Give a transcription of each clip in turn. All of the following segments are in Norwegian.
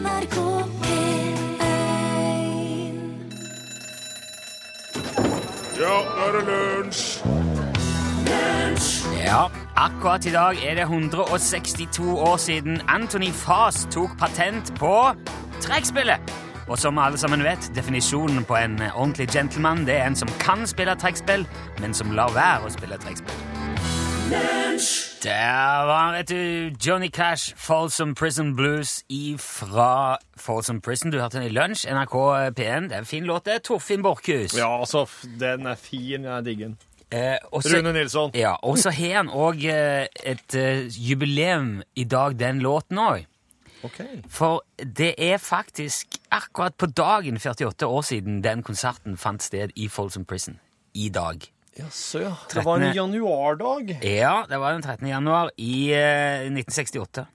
NRK P1 Ja, nå er det lunsj! Ja, akkurat i dag er det 162 år siden Anthony Faas tok patent på trekkspillet. Og som alle sammen vet, definisjonen på en ordentlig gentleman det er en som kan spille trekkspill, men som lar være å spille trekkspill. Der var vet du, Johnny Cash, Folsom Prison Blues ifra Folsom Prison. Du hørte den i lunsj, NRK P1. Det er en fin låt, det. Torfinn Borchhus. Ja, altså, den er fin. Jeg digger den. Eh, også, Rune Nilsson. Ja, og så har han òg et eh, jubileum i dag, den låten òg. Okay. For det er faktisk akkurat på dagen 48 år siden den konserten fant sted i Folsom Prison. I dag. Jaså, ja. Det var en januardag. Ja, det var den 13. januar i eh, 1968.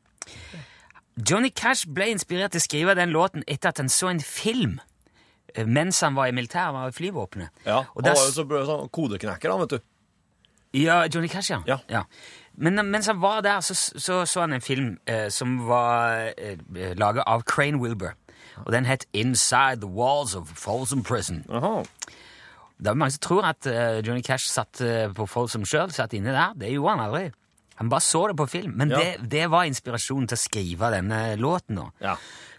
Johnny Cash ble inspirert til å skrive den låten etter at han så en film eh, mens han var i militæret, han var i flyvåpenet. Ja, Og Han der var jo så sånn kodeknekker, han, vet du. Ja, Johnny Cash, ja. Ja. Men mens han var der, så så, så han en film eh, som var eh, laget av Crane Wilbur. Og den het Inside the Walls of Folsom Prison. Aha. Det er mange som tror at eh, Johnny Cash satt eh, på Folsom sjøl, satt inne der. Det gjorde han aldri. Han bare så det på film. Men Ja. det, det var inspirasjonen til å skrive denne låten. Ja.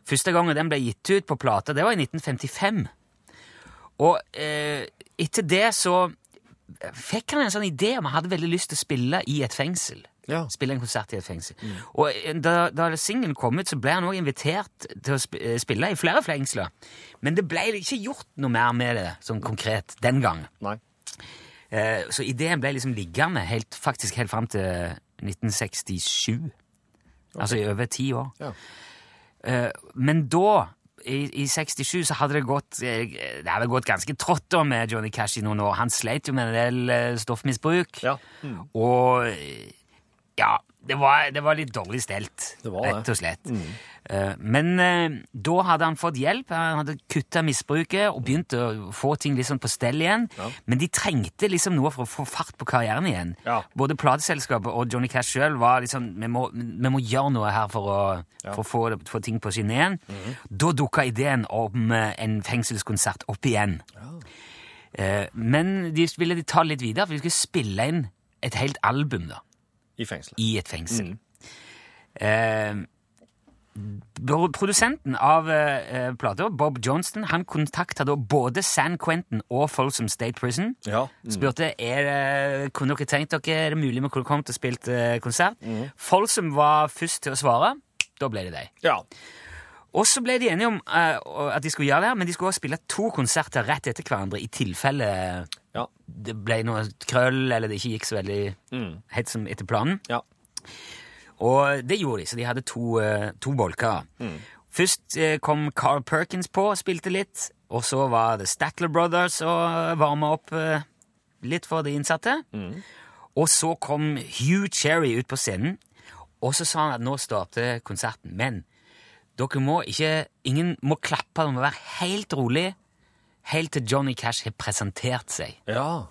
Første gangen den ble gitt ut på plate, det var i 1955. Og eh, etter det så fikk han en sånn idé om han hadde veldig lyst til å spille i et fengsel. Ja. Spille en konsert i et fengsel. Og eh, da, da singelen kom ut, så ble han også invitert til å eh, spille i flere fengsler. Men det ble ikke gjort noe mer med det sånn konkret den gang. Nei. Eh, så ideen ble liksom liggende helt, faktisk helt fram til 1967. Altså i over ti år. Ja. Eh, men da, i, i 67, så hadde det gått Det hadde gått ganske trått da med Johnny Cash i noen år. Han sleit jo med en del stoffmisbruk. Ja. Og eh, ja, det var, det var litt dårlig stelt, Det var rett og slett. Mm. men eh, da hadde han fått hjelp. Han hadde kutta misbruket og begynt å få ting liksom på stell igjen. Ja. Men de trengte liksom noe for å få fart på karrieren igjen. Ja. Både plateselskapet og Johnny Cash sjøl var liksom vi må, vi må gjøre noe her for å, for å få, få ting på skinnet igjen. Mhm. Da dukka ideen om eh, en fengselskonsert opp igjen. Eh, men de ville de ta litt videre, for de skulle spille inn et helt album da, I fengselet. i et fengsel. Eh, produsenten av eh, plata, Bob Johnston, han kontakta da både San Quentin og Folsom State Prison. Ja. Spurte er det, kunne dere tenkt dere er det mulig vi kunne kommet og spilt eh, konsert. Folsom var først til å svare. Da ble det deg. Ja. Og så ble de enige om eh, at de skulle gjøre det, her, men de skulle også spille to konserter rett etter hverandre i tilfelle Ja. det ble noe krøll, eller det ikke gikk så veldig helt som etter planen. Ja. Og det gjorde de, så de hadde to, eh, to bolker. Først eh, kom Carl Perkins på og spilte litt, og så var det Statler Brothers og varma opp eh, litt for de innsatte. Og så kom Hugh Cherry ut på scenen, og så sa han at nå starter konserten. Men dere må ikke Ingen må klappe, dere må være helt rolig helt til Johnny Cash har presentert seg. Ja.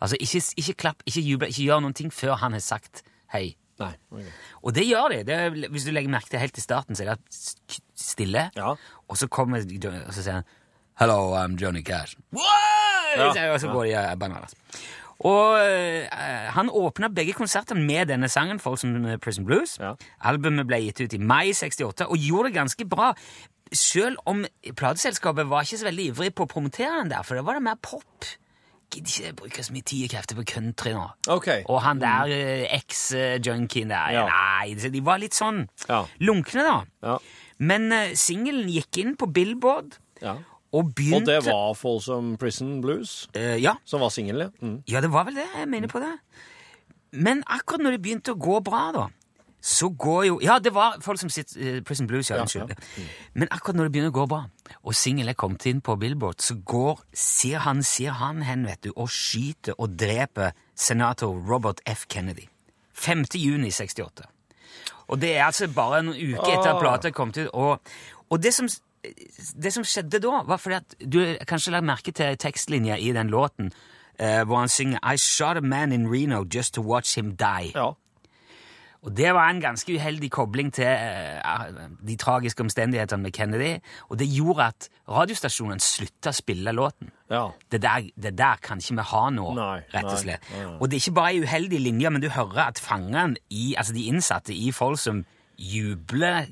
Altså, ikke, ikke klapp, ikke juble, ikke gjør noen ting før han har sagt hei. Nei. Okay. Og det gjør de. Det er, hvis du legger merke til helt i starten, så er det stille. Ja. Og så kommer Johnny, og så sier han Hello, I'm Johnny Cash. Ja, Og så går de eh, bananas. Og uh, han åpna begge konsertene med denne sangen, Folsom Prison Blues. Ja. Albumet ble gitt ut i mai 68 og gjorde det ganske bra. Selv om plateselskapet var ikke så veldig ivrig på å promotere den der, for det var det mer pop. Gidder ikke bruke så mye tid og krefter på country nå. Okay. Og han der eh, eks-junkien der Ja. Nei, de var litt sånn Ja. lunkne, da. Ja. Men uh, singelen gikk inn på Billboard ja. og Og det var Folsom Prison Blues, Uh, ja. som var singelen, ja. Mm. ja, det var vel det. Jeg mener på det. Men akkurat når det begynte å gå bra, da, så går jo Ja, det var folk som sitter uh, Prison Blues, ja. Ja, Unnskyld. Men akkurat når det begynner å gå bra, og singelen er kommet inn på Billboard, så går Sier han, sier han hen, vet du, og skyter og dreper senator Robert F. Kennedy. 5. juni 68. Og det er altså bare en uke etter at plata kom ut. Og, og det, som, det som skjedde da, var fordi at du kanskje la merke til tekstlinja i den låten eh, hvor han synger I shot a man in Reno just to watch him die. Ja. Og det var en ganske uheldig kobling til eh, de tragiske omstendighetene med Kennedy, og det gjorde at radiostasjonen slutta å spille låten. Ja. Det der, det der kan ikke vi ha nå, Nei, rett og slett. nei, nei. Og det er ikke bare ei uheldig linje, men du hører at fangene, i, altså de innsatte i Folsom, jubler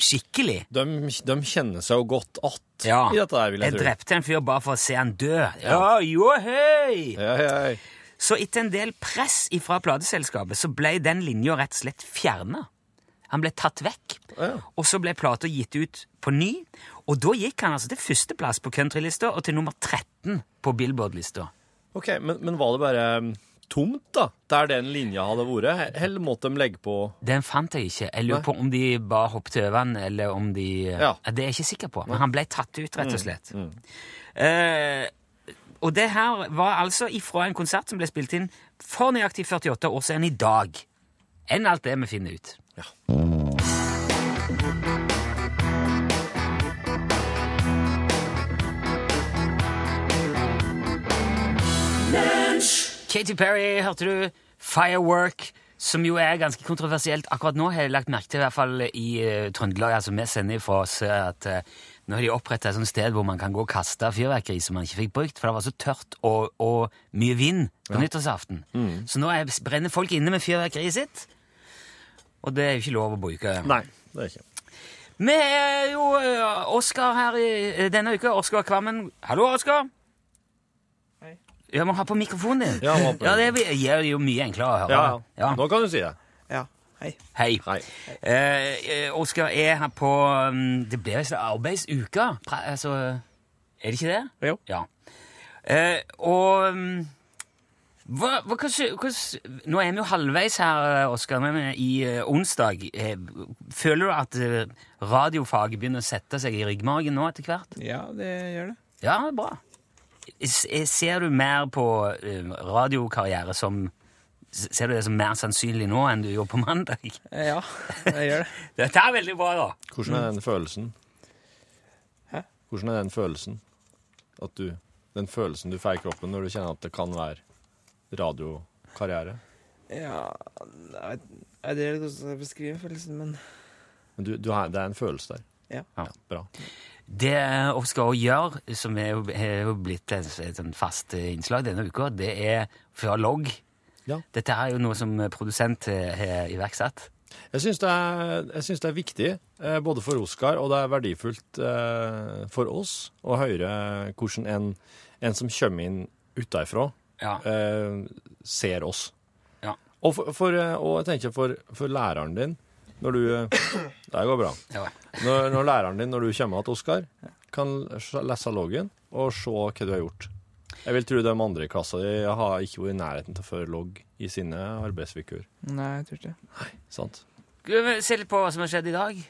skikkelig. De, de kjenner seg jo godt att Ja, i dette her, vil jeg, jeg tro. drepte en fyr bare for å se han dø. Ja, jo, hei! Ja, ja, ja. Så etter en del press fra plateselskapet så ble den linja rett og slett fjerna. Han ble tatt vekk, Ja. og så ble plata gitt ut på ny. Og da gikk han altså til førsteplass på countrylista og til nummer 13 på Billboard-lista. Ok, men, men var det bare um, tomt, da? Der den linja hadde vært? Eller måtte de legge på Den fant jeg ikke. Jeg lurer Nei. på om de bare hoppet over den, eller om de Ja. Mm. Det er jeg ikke sikker på, men han ble tatt ut, rett og slett. Eh, og det her var altså ifra en konsert som ble spilt inn for nøyaktig 48 år siden i dag. Enn alt det vi finner ut. Ja. Katy Perry, hørte du? Firework, som jo er ganske kontroversielt. Akkurat nå har jeg lagt merke til, i hvert fall i uh, Trøndelag, altså vi sender fra oss, at eh, nå har de opprettet et sånt sted hvor man kan gå og kaste fyrverkeri som man ikke fikk brukt, for det var så tørt og, og mye vind på nyttårsaften. Så nå er, brenner folk inne med fyrverkeriet sitt, og det er jo ikke lov å bruke. Nei, det er ikke. Vi er jo uh, Oskar her i uh, denne uka. Oskar Kvammen. Hallo, Oskar. Hei. Jeg må ha på mikrofonen din. Ja, ja det gjør det jo mye enklere å høre. Ja, ja. Ja. Nå kan du si det. Hei. Hei. Hei. Eh, eh, Oskar er her på um, Det blir visst arbeidsuke. Altså, er det ikke det? Jo. Ja. Eh, og um, hva, hva, hva, hva, Nå er vi jo halvveis her, Oskar. men er i uh, onsdag. Eh, føler du at uh, radiofaget begynner å sette seg i ryggmargen nå etter hvert? Ja, det gjør det. Ja, bra. S- bra. Ser du mer på eh, radiokarriere som Ser du det som mer sannsynlig nå enn du gjorde på mandag? Ja, jeg gjør det. Dette er veldig bra, da. Hvordan er den følelsen? Hæ? Hvordan er den følelsen? At du, den følelsen du får i kroppen når du kjenner at det kan være radiokarriere? Ja, jeg jeg vet ikke hvordan jeg beskriver følelsen, men Men du, du har, det er en følelse der. ja. Ja, bra. Det Oskar også gjør, som er jo, er jo blitt et, et sånn fast eh, innslag denne uka, det er fra logg. Ja. Dette er jo noe som produsent eh, har iverksatt. Jeg syns det, det er viktig, eh, både for Oskar, og det er verdifullt eh, for oss å høre hvordan en, en som kommer inn utenfra, Ja. ser oss. Ja. Og, for, for, og jeg tenker for, for læreren din, når du Det går bra. ja. Når, når læreren din, når du kommer til Oskar, kan lese loggen og se hva du har gjort. Jeg vil tro de andre i klassa di har ikke vært i nærheten til å føre logg i sine arbeidsuker. Nei, jeg tror ikke det. Sant? Skal vi Se litt på hva som har skjedd i dag.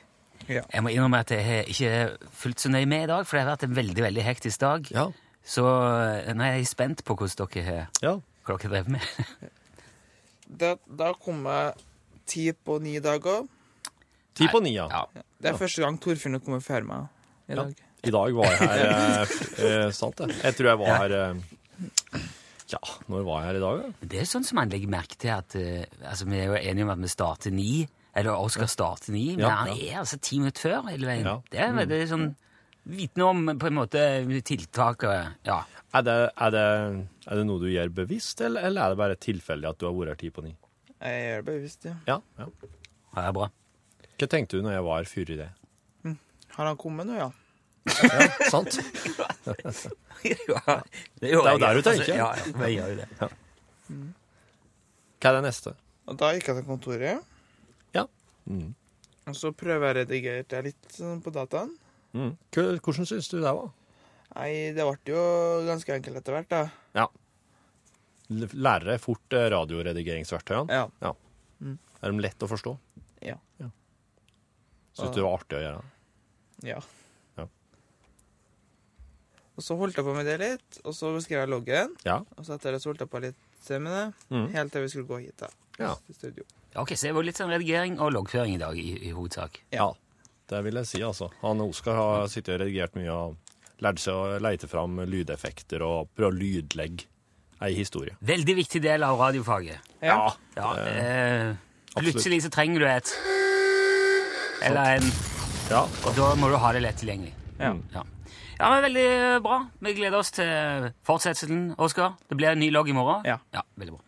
Ja. Jeg må innrømme at jeg har ikke fulgt så nøye med i dag, for det har vært en veldig veldig hektisk dag. Ja. Så eh, nå er jeg spent på hvordan dere har ja. hva dere drev med. Da, da kom jeg ti på ni dager. Ti på ni, ja. Ja. Det er første gang Torfinn har kommet før meg i Ja. dag. I dag var jeg her eh, eh, Sant det. Jeg tror jeg var Ja. her eh, Ja, når var jeg her i dag, da? Det er sånn som man legger merke til at eh, altså, Vi er jo enige om at vi starter ni, eller Oskar starter ni, men Ja, han ja. er altså ti minutter før hele veien. Ja. Det er veldig sånn vitner om på en måte tiltak og Ja. Er det, er, det, er det noe du gjør bevisst, eller, eller er det bare tilfeldig at du har vært her ti på ni? Jeg gjør det bevisst, ja. Ja, ja. det er bra. Hva tenkte du når jeg var før i det? Har han kommet nå, ja? Ja, sant? ja, det, er jo der du tenker. ja, ja, vi gjør jo det. Hva er det neste? Og da gikk jeg til kontoret, Ja. Mm. og så prøver jeg å redigere litt sånn på dataen. Mm. Hvordan syns du det var? Nei, det ble jo ganske enkelt etter hvert, da. Ja. Lærer deg fort eh, radioredigeringsverktøyene? Ja. Er de lett å forstå? Ja. Syns du det var artig å gjøre? det? Ja. Og så holdt jeg på med det litt, og så skrev jeg loggen. Ja. Og så etter det så holdt jeg på litt med det, Mm. helt til vi skulle gå hit da, Ja. til studio. Ok, Så det var litt sånn redigering og loggføring i dag, i, i hovedsak. ja. Det vil jeg si, altså. Han Oskar har sittet og redigert mye og lært seg å leite fram lydeffekter og prøve å lydlegge ei historie. Veldig viktig del av radiofaget. Ja. Ja, eh, Plutselig så trenger du et Eller en Ja. Og da må du ha det lett tilgjengelig. Ja. Ja. Ja, men Veldig bra. Vi gleder oss til fortsettelsen, Oskar. Det blir en ny logg i morgen. Ja. ja veldig bra.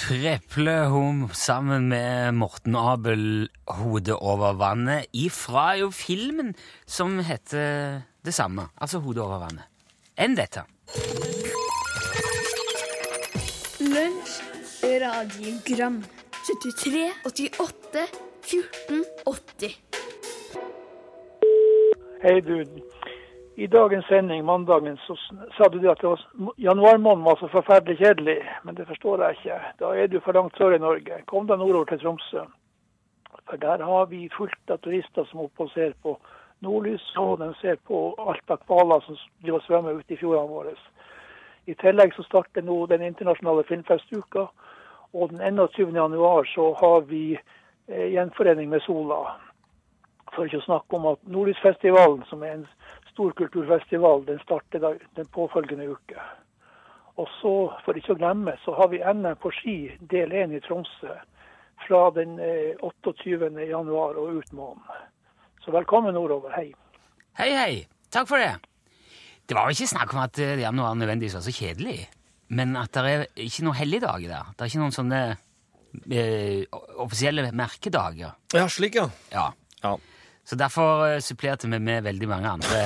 Preplehom sammen med Morten Abel, 'Hodet over vannet', ifra jo filmen som heter det samme. Altså 'Hodet over vannet'. Enn dette. Lunsj, radiogram 73, 88, 14, 80 Hei, du. I dagens sending, mandagen, så sa du at var, januarmåneden var så forferdelig kjedelig. Men det forstår jeg ikke. Da er du for langt sør i Norge. Kom deg nordover til Tromsø. For der har vi fullt av turister som oppe ser på nordlys, og de ser på alt av hvaler som driver og svømmer ute i fjordene våre. I tillegg så starter nå den internasjonale filmfestuka. Og den 21. januar så har vi eh, gjenforening med Sola. For ikke å snakke om at Nordlysfestivalen, som er en stor kulturfestival, den starter den påfølgende uke. Og så, for ikke å glemme, så har vi NM på ski del 1 i Tromsø fra den eh, 28. januar og ut måneden. Så velkommen nordover. Hei. Hei, hei. Takk for det. Det var jo ikke snakk om at eh, januar nødvendigvis var så kjedelig, men at det er ikke noen helligdager der. Det er ikke noen sånne eh, offisielle merkedager. Ja, slik, ja. Ja. Ja. Så derfor eh, supplerte vi med veldig mange andre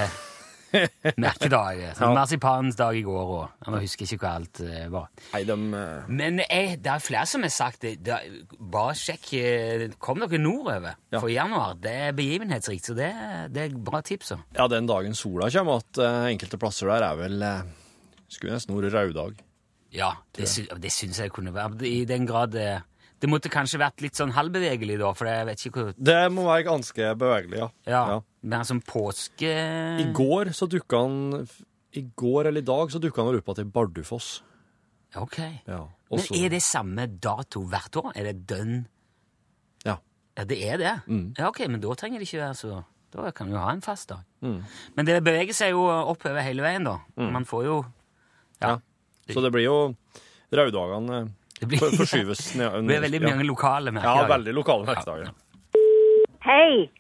merkedager. Ja. Marsipanens dag i går òg. Jeg husker ikke hva alt eh, var. Nei, de eh, Men jeg, det er flere som har sagt det. det bare sjekk eh, Kom dere nordover. Ja. For januar det er begivenhetsrikt, så det, det er bra tips. også. Ja, den dagen sola kommer, at eh, enkelte plasser der er vel eh, Skulle nesten vært røddag. Ja, det, sy det syns jeg kunne være. I den grad det Det måtte kanskje vært litt sånn halvbevegelig, da, for jeg vet ikke hvor Det må være ganske bevegelig, ja. Ja, Ja. Mer som påske... I går så dukka han I går eller i dag så dukka han vel opp igjen i Bardufoss. Ok. Ja. Men er det samme dato hvert år? Er det dønn Ja. Ja, det er det? Mm. Ja, ok, men da trenger det ikke være så Da kan vi jo ha en fast dag. Mm. Men det beveger seg jo oppover hele veien, da. Man får jo Ja. Ja. Så det blir jo Røddagene eh, Det blir, for, forskyves ned. det blir veldig ja. lokale merkedager. Ja, veldig lokale merkedager. Hei.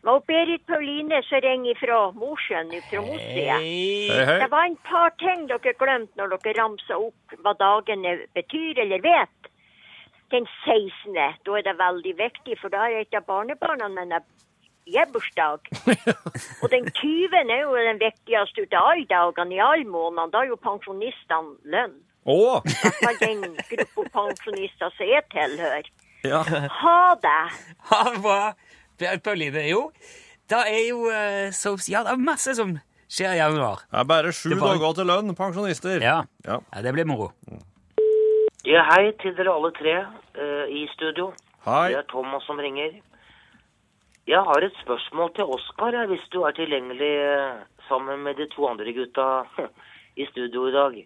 Det var Berit Pauline som ringer fra Mosjøen fra Mosia. Hei. Hei, hei. Det var en par ting dere glemte når dere ramsa opp hva dagene betyr eller vet. Den 16. Da er det veldig viktig, for da er et av barnebarna mine bursdag. Og den 20. er jo den viktigste ut av alle dagene i alle månedene. Da er jo pensjonistene lønn. Å! Av den gruppa pensjonister som jeg tilhører. Ja. Ha det! Ha det bra, Pauline. Jo, det er jo eh, så Ja, det er masse som skjer i januar. Det er bare sju bare... dager til lønn, pensjonister. Ja. Ja. ja det blir moro. Ja, hei til dere alle tre uh, i studio. Hei. Det er Thomas som ringer. Jeg har et spørsmål til Oskar, hvis du er tilgjengelig eh, sammen med de to andre gutta i studio i dag.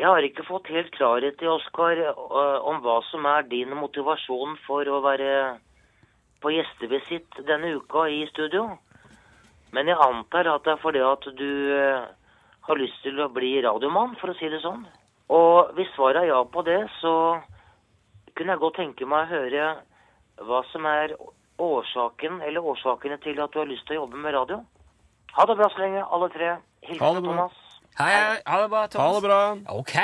Jeg har ikke fått helt klarhet i, Oskar, eh, om hva som er din motivasjon for å være på gjestevisitt denne uka i studio. Men jeg antar at det er fordi at du eh, har lyst til å bli radiomann, for å si det sånn. Og hvis svaret er ja på det, så kunne jeg godt tenke meg å høre hva som er årsaken, eller årsakene til at du har lyst til å jobbe med radio. Ha det bra så lenge, alle tre. Hilsen. Thomas. Hei, hei, ha det bra, Thomas. Ha det bra. Ok,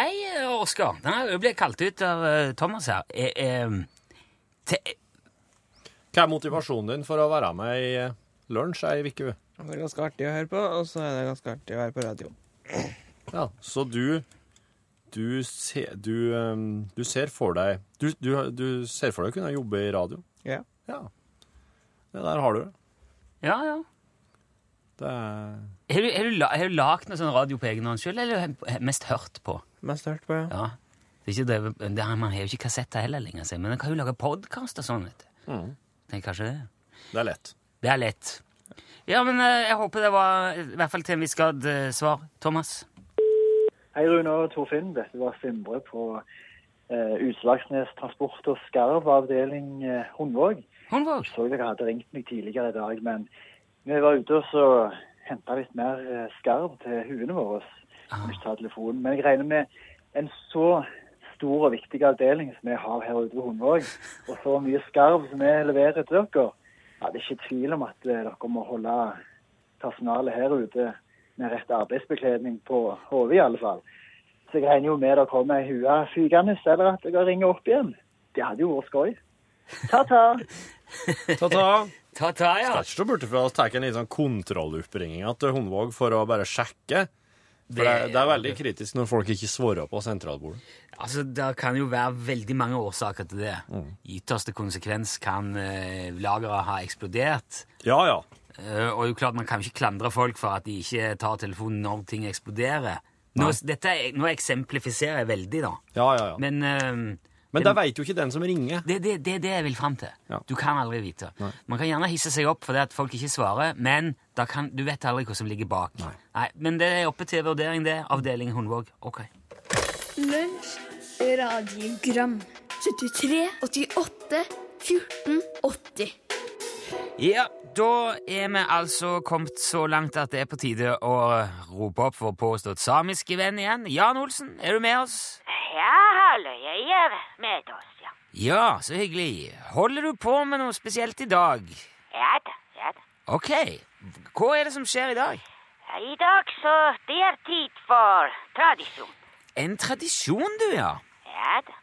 Oskar. Jeg ble kalt ut av eh, Thomas her. Eh, eh, til, Hva er motivasjonen din for å være med i eh, lunsj ei uke? Det er ganske artig å høre på, og så er det ganske artig å være på radio. Ja, så du du, se, du, um, du ser for deg du, du, du ser for deg å kunne jobbe i radio? Ja. Ja. Det der har du det. ja, ja. Det er Har du, har du, la- har du lagd noe sånn radio på egen hånd sjøl, eller har du mest hørt på? Mest hørt på, ja. Ja. Det er ikke det, det er, man har jo ikke kassetter heller lenger, så- men man kan jo lage podkast og sånn. vet du. Mm. Tenk kanskje det. Det er lett. Det er lett. Ja, men eh, jeg håper det var i hvert fall til en viss grad eh, svar. Thomas? Hei Rune og Torfinn, dette var Sindre på eh, Utslagsnes Transport og Skarv avdeling eh, Hundvåg. Hundvåg? Så dere hadde ringt meg tidligere i dag, men vi var ute og så henta litt mer eh, skarv til huene våre. Kan Ikke ta telefonen, men jeg regner med en så stor og viktig avdeling som vi har her ute ved Hundvåg, og så mye skarv som vi leverer til dere, ja, det er ikke tvil om at eh, dere må holde personalet her ute med rett arbeidsbekledning på hodet, i alle fall. Så jeg regner jo med dere kommer i hua fygende, eller at dere ringer opp igjen. Det hadde jo vært skøy. Ta-ta. Ta-ta. Ta-ta, ja. Skal ikke stå borte fra oss ta en litt sånn kontrolloppringing til Hundvåg for å bare sjekke. For det, det er veldig kritisk når folk ikke svarer på sentralbordet. Altså, Det kan jo være veldig mange årsaker til det. Mm. ytterste konsekvens kan eh, lageret ha eksplodert. Ja, ja. Eh, og jo klart, man kan ikke klandre folk for at de ikke tar telefonen når ting eksploderer. Nå, dette, er- nå eksemplifiserer jeg veldig, da. Ja, ja, ja. Men, eh, Men da veit jo ikke den som ringer. det er det, det, er det jeg vil fram til. Ja. Du kan aldri vite. Nei. Man kan gjerne hisse seg opp fordi at folk ikke svarer, men da kan, du vet aldri hva som ligger bak. Nei. Men det er oppe til vurdering, det. Avdeling Hundvåg. Ok. Lunsj, radiogram 73, 88, 14, 80 Ja, da er vi altså kommet så langt at det er på tide å rope opp vår påstått samiske venn igjen. Jan Olsen, er du med oss? Ja, hallo, jeg med oss, ja. Ja, så hyggelig. Holder du på med noe spesielt i dag? Ja da, ja da. Ok. Hva er det som skjer i dag? I dag så det er tid for tradisjon. En tradisjon, du, ja. Ja da.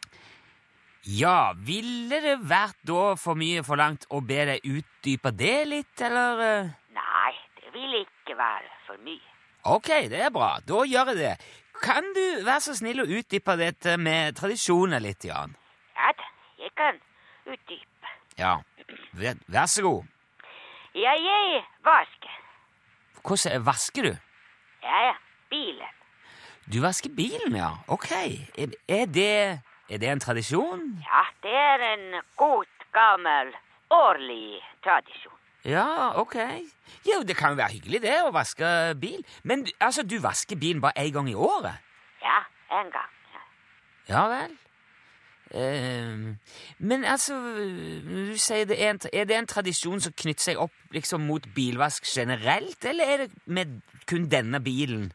Ja, ville det vært da for mye forlangt å be deg utdype det litt, eller? eh? Nei, det vil ikke være for mye. Ok, det er bra. Da gjør jeg det. Kan du være så snill å utdype dette med tradisjoner litt, Jan? Ja da, jeg kan utdype. Ja, vær, vær så god. Ja, jeg vasker. Hvordan vasker du? Ja, ja, bilen. Du vasker bilen, ja. Ok. Er, er, det, er det en tradisjon? Ja, det er en god, gammel, årlig tradisjon. Ja, ok. Jo, det kan jo være hyggelig det, å vaske bil. Men altså, du vasker bilen bare én gang i året? Ja, en gang. Ja. Ja vel. Uh, men altså, du sier det er, en, er det en tradisjon som knytter seg opp liksom mot bilvask generelt, eller er det med kun denne bilen?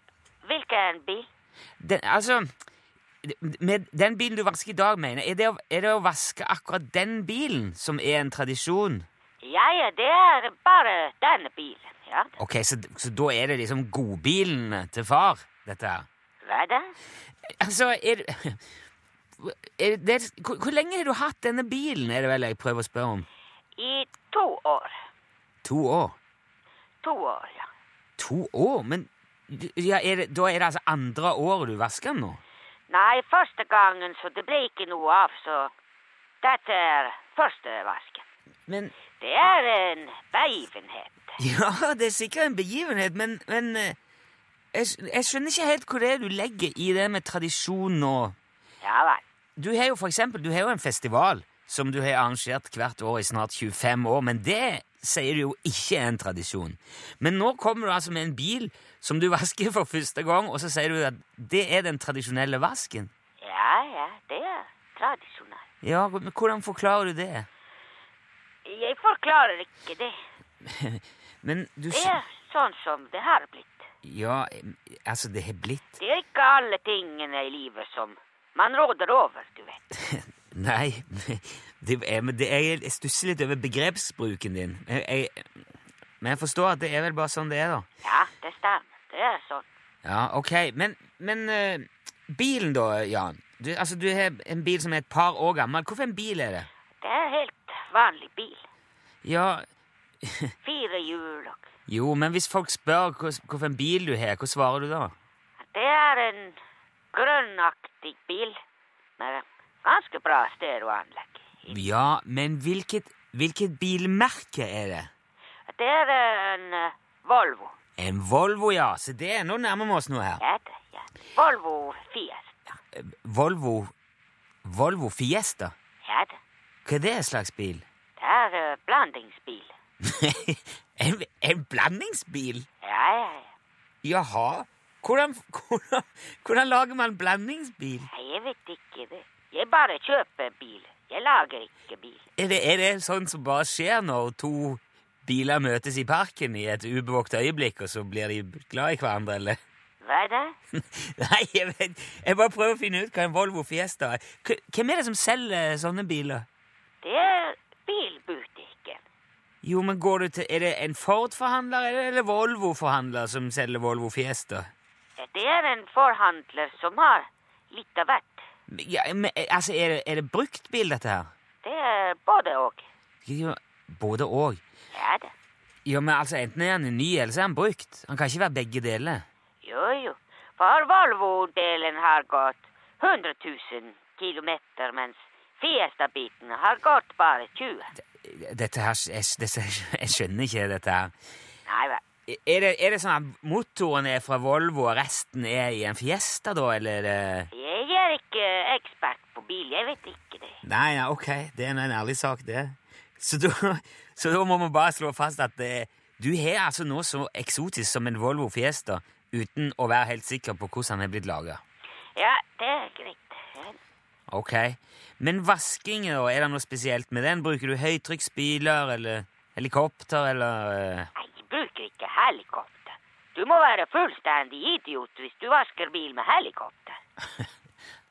Hvilken bil? Den, altså, med den bilen du vasker i dag, mener jeg, er det, er det å vaske akkurat den bilen som er en tradisjon? Ja, ja, det er bare denne bilen. Ja. Ok, så, så da er det liksom godbilen til far, dette her? hva da? Altså, er, er det, hvor, hvor lenge har du hatt denne bilen, er det vel jeg prøver å spørre om? I to år. To år? To år, ja. To år? Men ja, er det, da er det altså andre året du vasker den nå? Nei, første gangen så det ble ikke noe av, så dette er første vasken. Men Det er en begivenhet. Ja, det er sikkert en begivenhet, men, men eh, jeg, jeg skjønner ikke helt hva det er du legger i det med tradisjon og Ja vel. Du har jo for eksempel du har jo en festival som du har arrangert hvert år i snart 25 år, men det sier du jo ikke er en tradisjon. Men nå kommer du altså med en bil som du vasker for første gang, og så sier du at det er den tradisjonelle vasken. Ja, ja, det er tradisjonelt. Ja, men hvordan forklarer du det? Jeg forklarer ikke det. Men du Det er sånn som det har blitt. Ja, altså, det har blitt Det er ikke alle tingene i livet som man råder over, du vet. Nei, det er, men det er, jeg stusser litt over begrepsbruken din. Jeg, jeg, men jeg forstår at det er vel bare sånn det er, da. Ja, det stemmer. Det er sånn. Ja, ok. Men, men uh, bilen, da, Jan? Du, altså, du har en bil som er et par år gammel. Hvorfor en bil er det? Det er helt vanlig bil. Ja, Fire hjul og jo, men hvis folk spør hvilken bil du har, hva svarer du da? Det er en grønnaktig bil med ganske bra stereoanlegg. Ja, men hvilket, hvilket bilmerke er det? Det er en eh, Volvo. En Volvo, ja. Så det er, nå nærmer vi oss noe her. Ja, det, ja. Volvo Fiesta. Volvo Volvo Fiesta? Hva er det slags bil? det er uh, blandingsbil. en, en blandingsbil? Ja, ja, ja. Jaha. Hvordan, hvordan, hvordan lager man blandingsbil? Jeg vet ikke det. Jeg bare kjøper bil. Jeg lager ikke bil. Er det, er det sånn som bare skjer når to biler møtes i parken i et ubevåkt øyeblikk, og så blir de glad i hverandre, eller? Hva er det? Nei, jeg, vet, jeg bare prøver å finne ut hva en Volvo Fiesta er. Hvem er det som selger sånne biler? Det er bilbutikken. Jo, men går du til, Er det en Ford-forhandler eller er Volvo-forhandler som selger Volvo Fiesta? Det er en forhandler som har litt av hvert. Ja, men, eh, altså, er det, er det brukt bil, dette her? Det er både og. Jo, både og. Ja da. Ja, men altså, enten er han ny, eller så er han brukt. Han kan ikke være begge deler. Jo, jo. For Volvo-delen har gått 100 000 kilometer, mens Fiesta-biten har gått bare 20. Dette her, jeg, dette, jeg skjønner ikke dette her. Nei vel. Er det, er det sånn at motoren er fra Volvo, og resten er i en Fiesta, da, eller er Jeg er ikke ekspert på bil, jeg vet ikke det. Nei, ja, ok, det er en ærlig sak, det. Så da, så da må vi bare slå fast at det, du har altså noe så eksotisk som en Volvo Fiesta uten å være helt sikker på hvordan den er blitt laga. Ja, det er greit. Ok. Men vasking, da, er det noe spesielt med den? Bruker du høytrykksbiler eller helikopter eller eh, Nei, jeg bruker ikke helikopter. Du må være fullstendig idiot hvis du vasker bil med helikopter.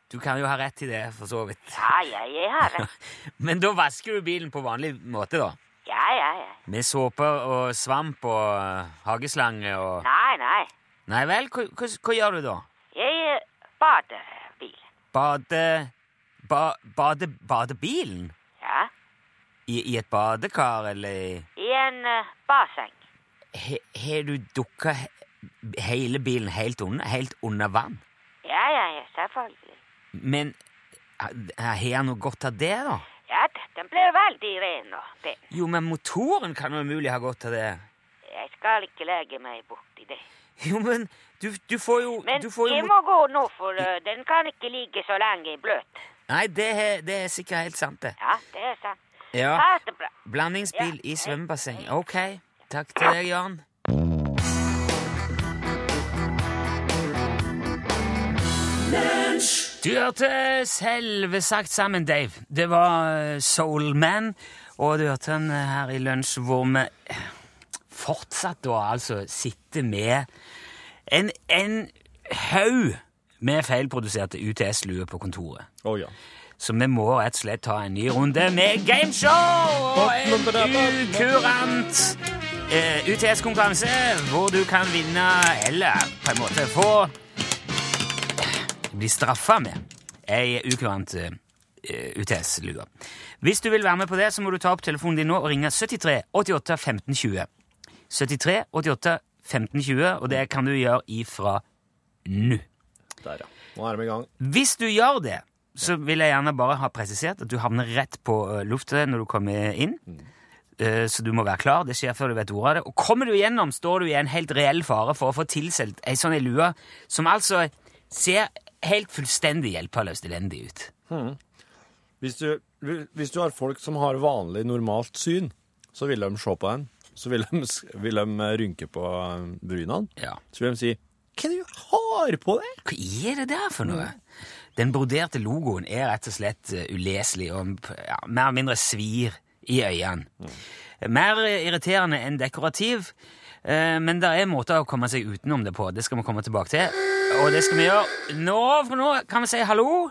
Du kan jo ha rett i det, for så vidt. Ja, ja, jeg har det. Men da vasker du bilen på vanlig måte, da? Ja, ja, ja. Med såper og svamp og eh, hageslange og Nei, nei. Nei vel, hva, hva, hva gjør du da? Jeg bader bil. Bade... Ba, bade... Badebilen? Ja. I, I et badekar, eller I en uh, basseng. he- Har du dukka he, hele bilen helt under, helt under vann? Ja, ja, ja, selvfølgelig. Men har han noe godt av det, da? Ja, den blir veldig ren og pen. Jo, men motoren kan jo umulig ha godt av det. Jeg skal ikke legge meg borti det. Jo, men du, du får jo Men du får jo jeg må gå nå, for uh, den kan ikke ligge så lenge bløt. Nei, det, er- det er sikkert helt sant, det. Ja, det er sant. Ja. Ha det bra. Blandingsbil i svømmebasseng. Ok. Takk til deg, Jan. Du hørte selvsagt sammen, Dave. Det var eh, Soul Man, og du hørte den eh, her i lunsj hvor vi fortsatt da altså sitter med en, en haug med feilproduserte UTS-luer på kontoret. Å ja. Så vi må rett og slett ta en ny runde med gameshow og en ukurant uh, UTS-konkurranse hvor du kan vinne, eller på en måte få bli straffa med ei ukurant uh, UTS-lue. Hvis du vil være med på det, så må du ta opp telefonen din nå og ringe 73 88 15 20. 73 88 15 20, og det kan du gjøre ifra nå. Der, ja. Nå er vi i gang. Hvis du gjør det, så vil jeg gjerne bare ha presisert at du havner rett på luftet når du kommer inn. Mm. så du må være klar. Det skjer før du vet ordet av det. Og kommer du igjennom, står du i en helt reell fare for å få tilsendt ei sånn lue som altså ser helt fullstendig hjelpeløst elendig ut. Hvis du, hvis du har folk som har vanlig, normalt syn, så vil de se på den. Så vil de, vil de rynke på brynene. Ja. Så vil de si Hva er det du har på deg? Hva er det der for noe? Den broderte logoen er rett og slett uh, uleselig og ja, mer eller mindre svir i øynene. Mer uh, irriterende enn dekorativ, uh, men det er måter å komme seg utenom det på. Det skal vi komme tilbake til. Og det skal vi gjøre nå, for nå kan vi si hallo.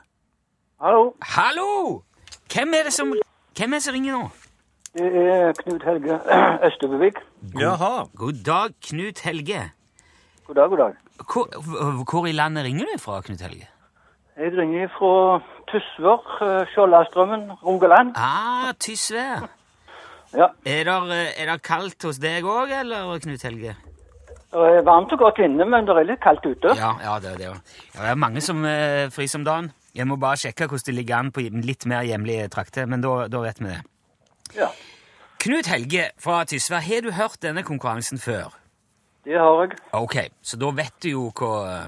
Hallo, Hallo! Hvem er det som, hvem er det som ringer nå? det er Knut Helge Østebøvik. Jaha. God dag, Knut Helge. God dag, god dag. Hvor, hvor i landet ringer du fra, Knut Helge? Jeg ringer fra Tysvær, eh, Skjoldastrømmen, Rogaland. Ah, Tysvær. Ja, Er det, er det kaldt hos deg òg, eller, Knut Helge? det er varmt og godt inne, men det er litt kaldt ute. Ja, ja det er det. Ja, det er mange som eh, fryser om dagen. Jeg må bare sjekke hvordan det ligger an på litt mer hjemlige trakter, men da, da vet vi det. Ja, Knut Helge fra Tysvær, har du hørt denne konkurransen før? Det har jeg. Ok, så da vet du jo hva,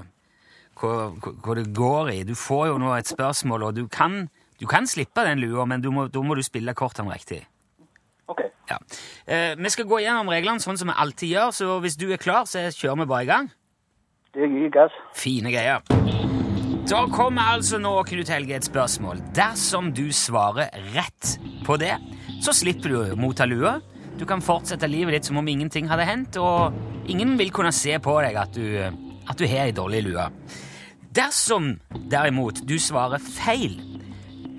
hva, hva, det går i. Du får jo nå et spørsmål, og du kan, du kan slippe den lua, men du må, da må du spille kortene riktig. Ok. Ja. Eh, vi skal gå gjennom reglene sånn som vi alltid gjør, så hvis du er klar, så kjører vi bare i gang. Det gir gass. Fine greier. Da kommer altså nå, Knut Helge, et spørsmål. Dersom du svarer rett på det, så slipper du å motta lua. Du kan fortsette livet ditt som om ingenting hadde hendt, og ingen vil kunne se på deg at du, at du har ei dårlig lue. Dersom derimot du svarer feil,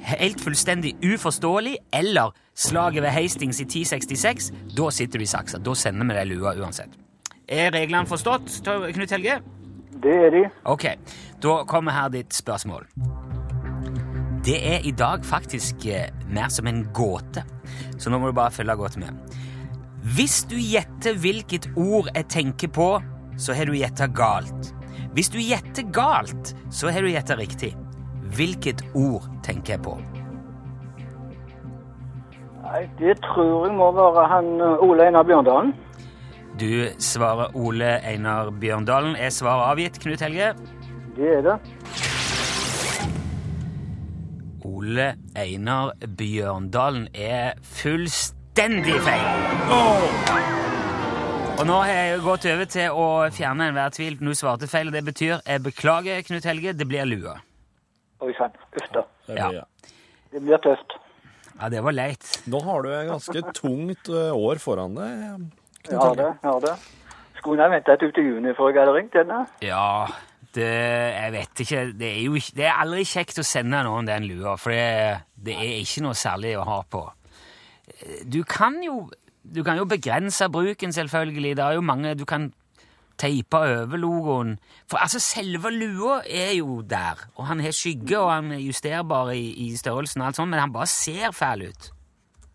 helt fullstendig uforståelig, eller slaget ved Hastings i 1066, da sitter du i saksa. Da sender vi deg lua uansett. Er reglene forstått, Knut Helge? Det er de. Ok, da kommer her ditt spørsmål. Det er i dag faktisk eh, mer som en gåte, så nå må du bare følge godt med. Hvis du gjetter hvilket ord jeg tenker på, så har du gjetta galt. Hvis du gjetter galt, så har du gjetta riktig. Hvilket ord tenker jeg på? Nei, det tror jeg må være han eh, Ole Einar Bjørndalen. Du svarer Ole Einar Bjørndalen. Er svaret avgitt, Knut Helge? Det er det. Ole Einar Bjørndalen er fullstendig feil. Og nå har jeg gått over til å fjerne enhver tvil. Nå svarte feil, og det betyr jeg beklager, Knut Helge, det blir lua. Oi sann. Uff da. Ja. Det blir tøft. Ja, det var leit. Nå har du et ganske tungt år foran deg. Knut Helge. Ja, det. ja det. Skulle jeg ventet ut i juni før jeg hadde ringt denne? Ja, det Jeg vet ikke. Det er jo ikke Det er aldri kjekt å sende noen den lua, for det, det er ikke noe særlig å ha på. Du kan jo Du kan jo begrense bruken, selvfølgelig. Det er jo mange Du kan teipe over logoen. For altså, selve lua er jo der, og han har skygge, og han er justerbar i, i størrelsen og alt sånt, men han bare ser fæl ut.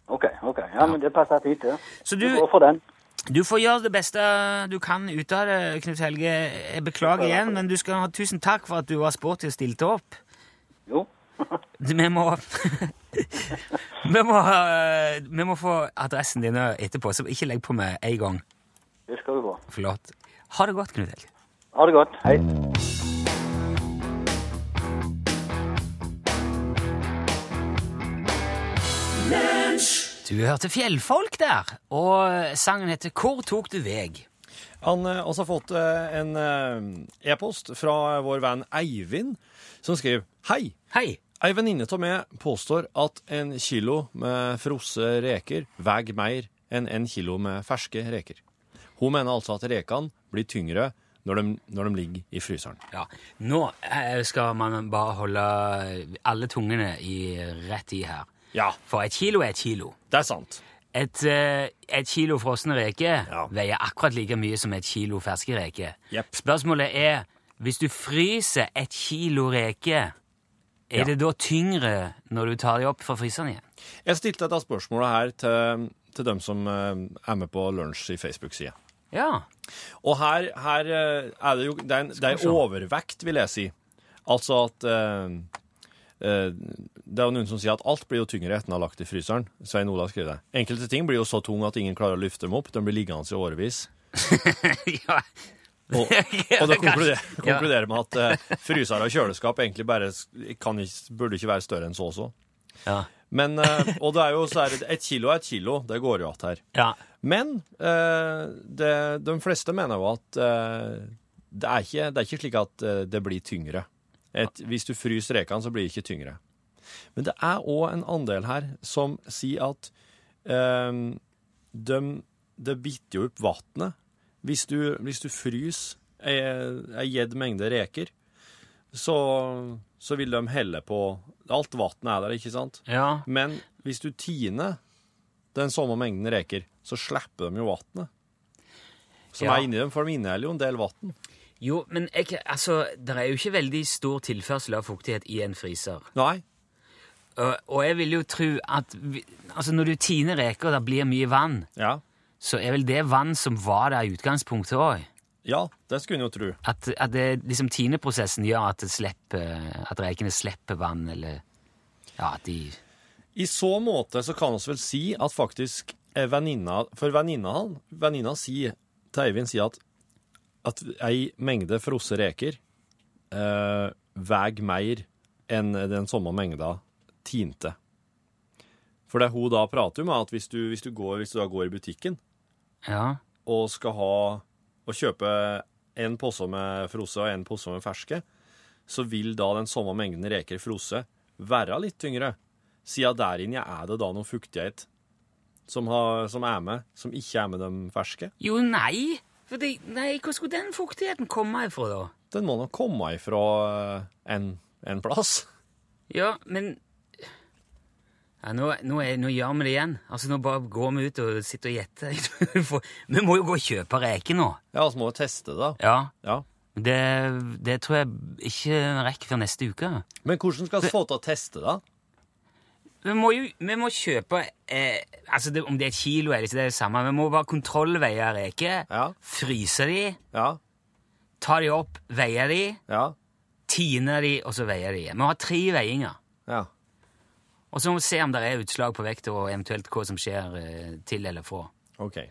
OK. ok. Ja, men det passer fint, det. Så Du du, går for den. du får gjøre det beste du kan ut av det, Knut Helge. Jeg beklager igjen, men du skal ha tusen takk for at du var sporty og stilte opp. Jo. Vi må vi må, vi må få adressen din etterpå, så ikke legg på med en gang. Det skal du få. Flott. Ha det godt, Knut Helge. Ha det godt. Hei. Du hørte Fjellfolk der, og sangen heter Hvor tok du veg? Han har også fått eh, en eh, e-post fra vår venn Eivind, som skriver Hei! Hei! Ei venninne av meg påstår at en kilo med frosne reker veier mer enn en kilo med ferske reker. Hun mener altså at rekene blir tyngre når de, når de ligger i fryseren. Ja, nå eh, skal man bare holde alle tungene i rett i her. Ja, For et kilo er et kilo. det er sant. Et, eh, et kilo frosne reker Ja. veier akkurat like mye som et kilo ferske reker. Yep. Spørsmålet er, hvis du fryser et kilo reker, er Ja. det da tyngre når du tar de opp fra fryseren igjen? Jeg stilte dette spørsmålet her til, til dem som eh, er med på lunsj i Facebook-sida. Ja. Og her, her eh, er det jo Det er en, det er overvekt, vil jeg si. Altså at uh, uh, Det er jo noen som sier at alt blir jo tyngre etter en har lagt i fryseren. Svein Olav skriver det. Enkelte ting blir jo så tunge at ingen klarer å løfte dem opp. De blir liggende i årevis. ja. Og, og det konkluderer, konkluderer med at uh, frysere og kjøleskap egentlig bare kan burde ikke være større enn så også. Ja. Men, uh, og det er jo så er et kilo er et kilo, det går jo att her. ja. Men uh, det, de fleste mener jo at uh, det, er ikke, det er ikke slik at eh, det blir tyngre. Et, hvis du fryser rekene, så blir det ikke tyngre. Men det er òg en andel her som sier at eh, de, det biter jo opp vannet. Hvis du, hvis du fryser ei gjedd mengde reker, så, så vil de helle på Alt vannet er der, ikke sant? ja. Men hvis du tiner den samme mengden reker, så slipper de jo vannet som Ja. er inni dem, for de inneholder jo en del vann. Jo, men jeg, altså, det er jo ikke veldig stor tilførsel av fuktighet i en fryser. Nei. Og, og jeg vil jo tro at altså når du tiner reker det blir mye vann, Ja. Så er vel det vann som var der i utgangspunktet òg. ja, det skulle en jo tro. At, at det, liksom tineprosessen gjør at, det slipper, at rekene slipper vann, eller ja, at de I så måte så kan vi vel si at faktisk er venninna For venninna han, venninna sier til Eivind sier at, at ei mengde frosne reker eh, veier mer enn den samme mengda tinte. For det hun da prater jo med at hvis du, hvis du, går, hvis du går i butikken Ja. og skal ha og kjøpe en pose med frose og en pose med ferske, så vil da den samme mengden reker frose være litt tyngre, siden der inne er det da noe fuktighet som, har, som er med, som ikke er med de ferske. Jo, nei! Fordi, nei, hvor skulle den fuktigheten komme ifra, da? Den må nok komme ifra eh, en, en plass. Ja, men ja, nå, nå, er, nå gjør vi det igjen. Altså, Nå bare går vi ut og sitter og gjetter. Vi må jo gå og kjøpe reker nå. Ja, altså må vi teste det. Ja. Ja. Det, det tror jeg ikke rekker før neste uke. Men hvordan skal vi få til å teste det? Vi må jo vi må kjøpe eh, altså det, Om det er et kilo eller ikke, det er det samme. Vi må bare kontrollveie reker. Ja. Fryse de, Ja. ta de opp, veie de, Ja. tine de, og så veie de. Vi må ha tre veiinger. Ja. Og så må vi se om det er utslag på vekt, og eventuelt hva som skjer eh, til eller fra. OK.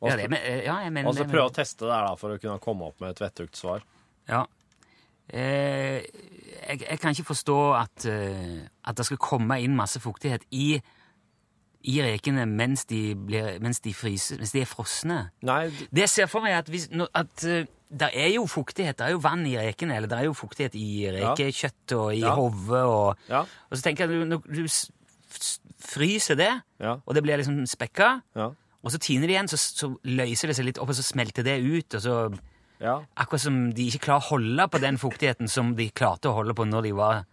Ja, det, men, eh, ja, jeg mener Og så det, prøve å teste det her da, for å kunne komme opp med et vettugt svar. Ja. Eh, jeg, jeg kan ikke forstå at, eh, at det skal komme inn masse fuktighet i, i rekene mens de, blir, mens de fryser, mens de er frosne. Nei, Det jeg ser for meg, at, hvis, at det er jo fuktighet, det er jo vann i rekene, eller det er jo fuktighet i rekekjøtt og i Ja. hodet, og, Ja. og så tenker jeg at du, du fryser det, Ja. og det blir liksom spekka, og så tiner det igjen, så, så løser det seg litt opp, og så smelter det ut, og så. Akkurat som de ikke klarer å holde på den fuktigheten som de klarte å holde på når de var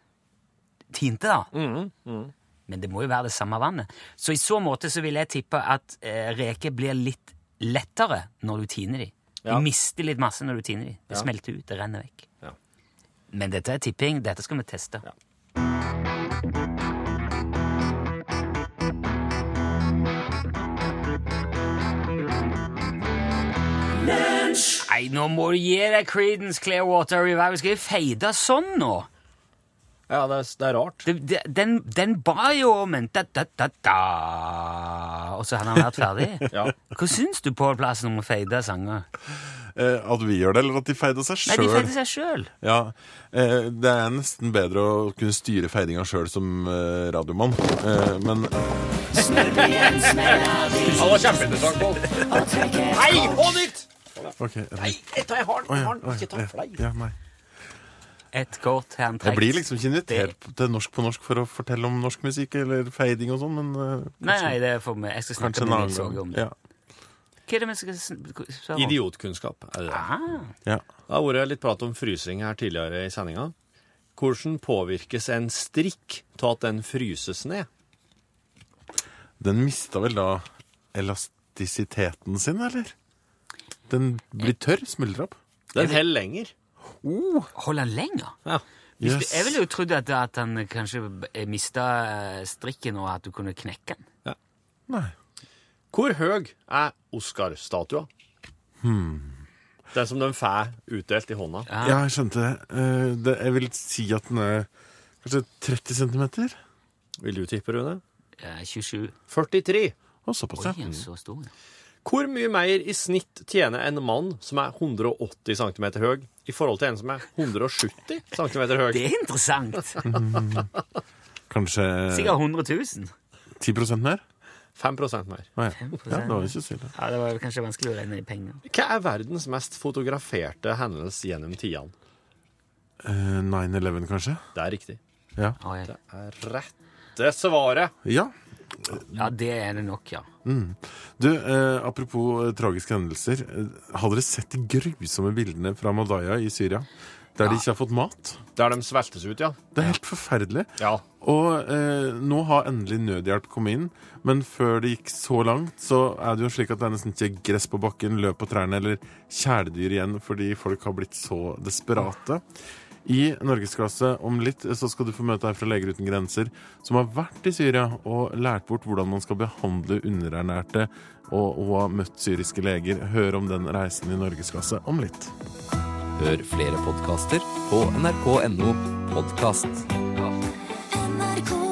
tinte. da. Mhm, Men det må jo være det samme vannet. Så i så måte så vil jeg tippe at eh, reker blir litt lettere når du tiner de. Ja. mister litt masse når du tiner dem. Det Ja. smelter ut, det renner vekk. Ja. Men dette er tipping. Dette skal vi teste. Ja. Nei, nå må du gi deg Creedence Clearwater Revival. Skal vi feide sånn nå? Ja det, er, det er rart. Det, det, den, den ba jo om en da-da-da-da, og så hadde han vært ferdig. Ja. Hva syns du, Pål Plassen, om å feide sanger? Eh, at vi gjør det, eller at de feider seg Nei, de sjøl? feider seg sjøl. Ja, eh, det er nesten bedre å kunne styre feidinga sjøl som eh, radiomann. Eh, men Han var kjempeinteressant, Pål. Nei, på nytt! OK. Nei, jeg tar hardt. Å, ja, Ikke ta ja, flei. ja, nei. Et kort handtrekt. Jeg blir liksom ikke invitert til Norsk på norsk for å fortelle om norsk musikk eller feiding og sånn, men eh, Nei, nei, det er for meg. Jeg skal snakke med Nils Åge om det. Ja. Hva er det vi skal spørre om? Idiotkunnskap er det. Ah, ja. Det har vært litt prat om frysing her tidligere i sendinga. Hvordan påvirkes en strikk av at den fryses ned? Den mista vel da elastisiteten sin, eller? Den blir tørr, smuldrer opp. Den holder lenger. Holder han lenger? Ja. Hvis du, Yes. jeg ville jo trodd at, at han kanskje mista strikken, og at du kunne knekke den. Nei. Hvor høy er Oscar-statua? Den som de får utdelt i hånda. Ja. Ja, jeg skjønte det. Eh, det. Jeg vil si at den er kanskje 30 centimeter. Vil du tippe, Rune? Eh, 27. 43. Å, såpass, ja. så stor. Hvor mye mer i snitt tjener en mann som er 180 cm høy, i forhold til en som er 170 cm høy? Det er interessant. Kanskje Sikkert 100 000. 10 mer? 5% mer. Oh, ja. ja, det var ikke så ille. Ja, Det var kanskje vanskelig å regne i penger. Hva er verdens mest fotograferte hendelse gjennom tidene? Uh, 9-11, kanskje? Det er riktig. Ja. Det er rette svaret. ja. Ja, det er det nok, ja. Du, eh, apropos eh, tragiske hendelser. Eh, har dere sett de grusomme bildene fra Madaya i Syria? Der de ikke har fått mat? Der de sveltes ut, ja. Det er helt forferdelig. Ja. Og eh, nå har endelig nødhjelp kommet inn, men før det gikk så langt, så er det jo slik at det er nesten ikke gress på bakken, løp på trærne eller kjæledyr igjen fordi folk har blitt så desperate. I Norgesklasse om litt så skal du få møte ei fra Leger uten grenser som har vært i Syria og lært bort hvordan man skal behandle underernærte, og, hun har møtt syriske leger. Hør om den reisen i Norgesklasse om litt. Hør flere podkaster på nrk.no podkast. NRK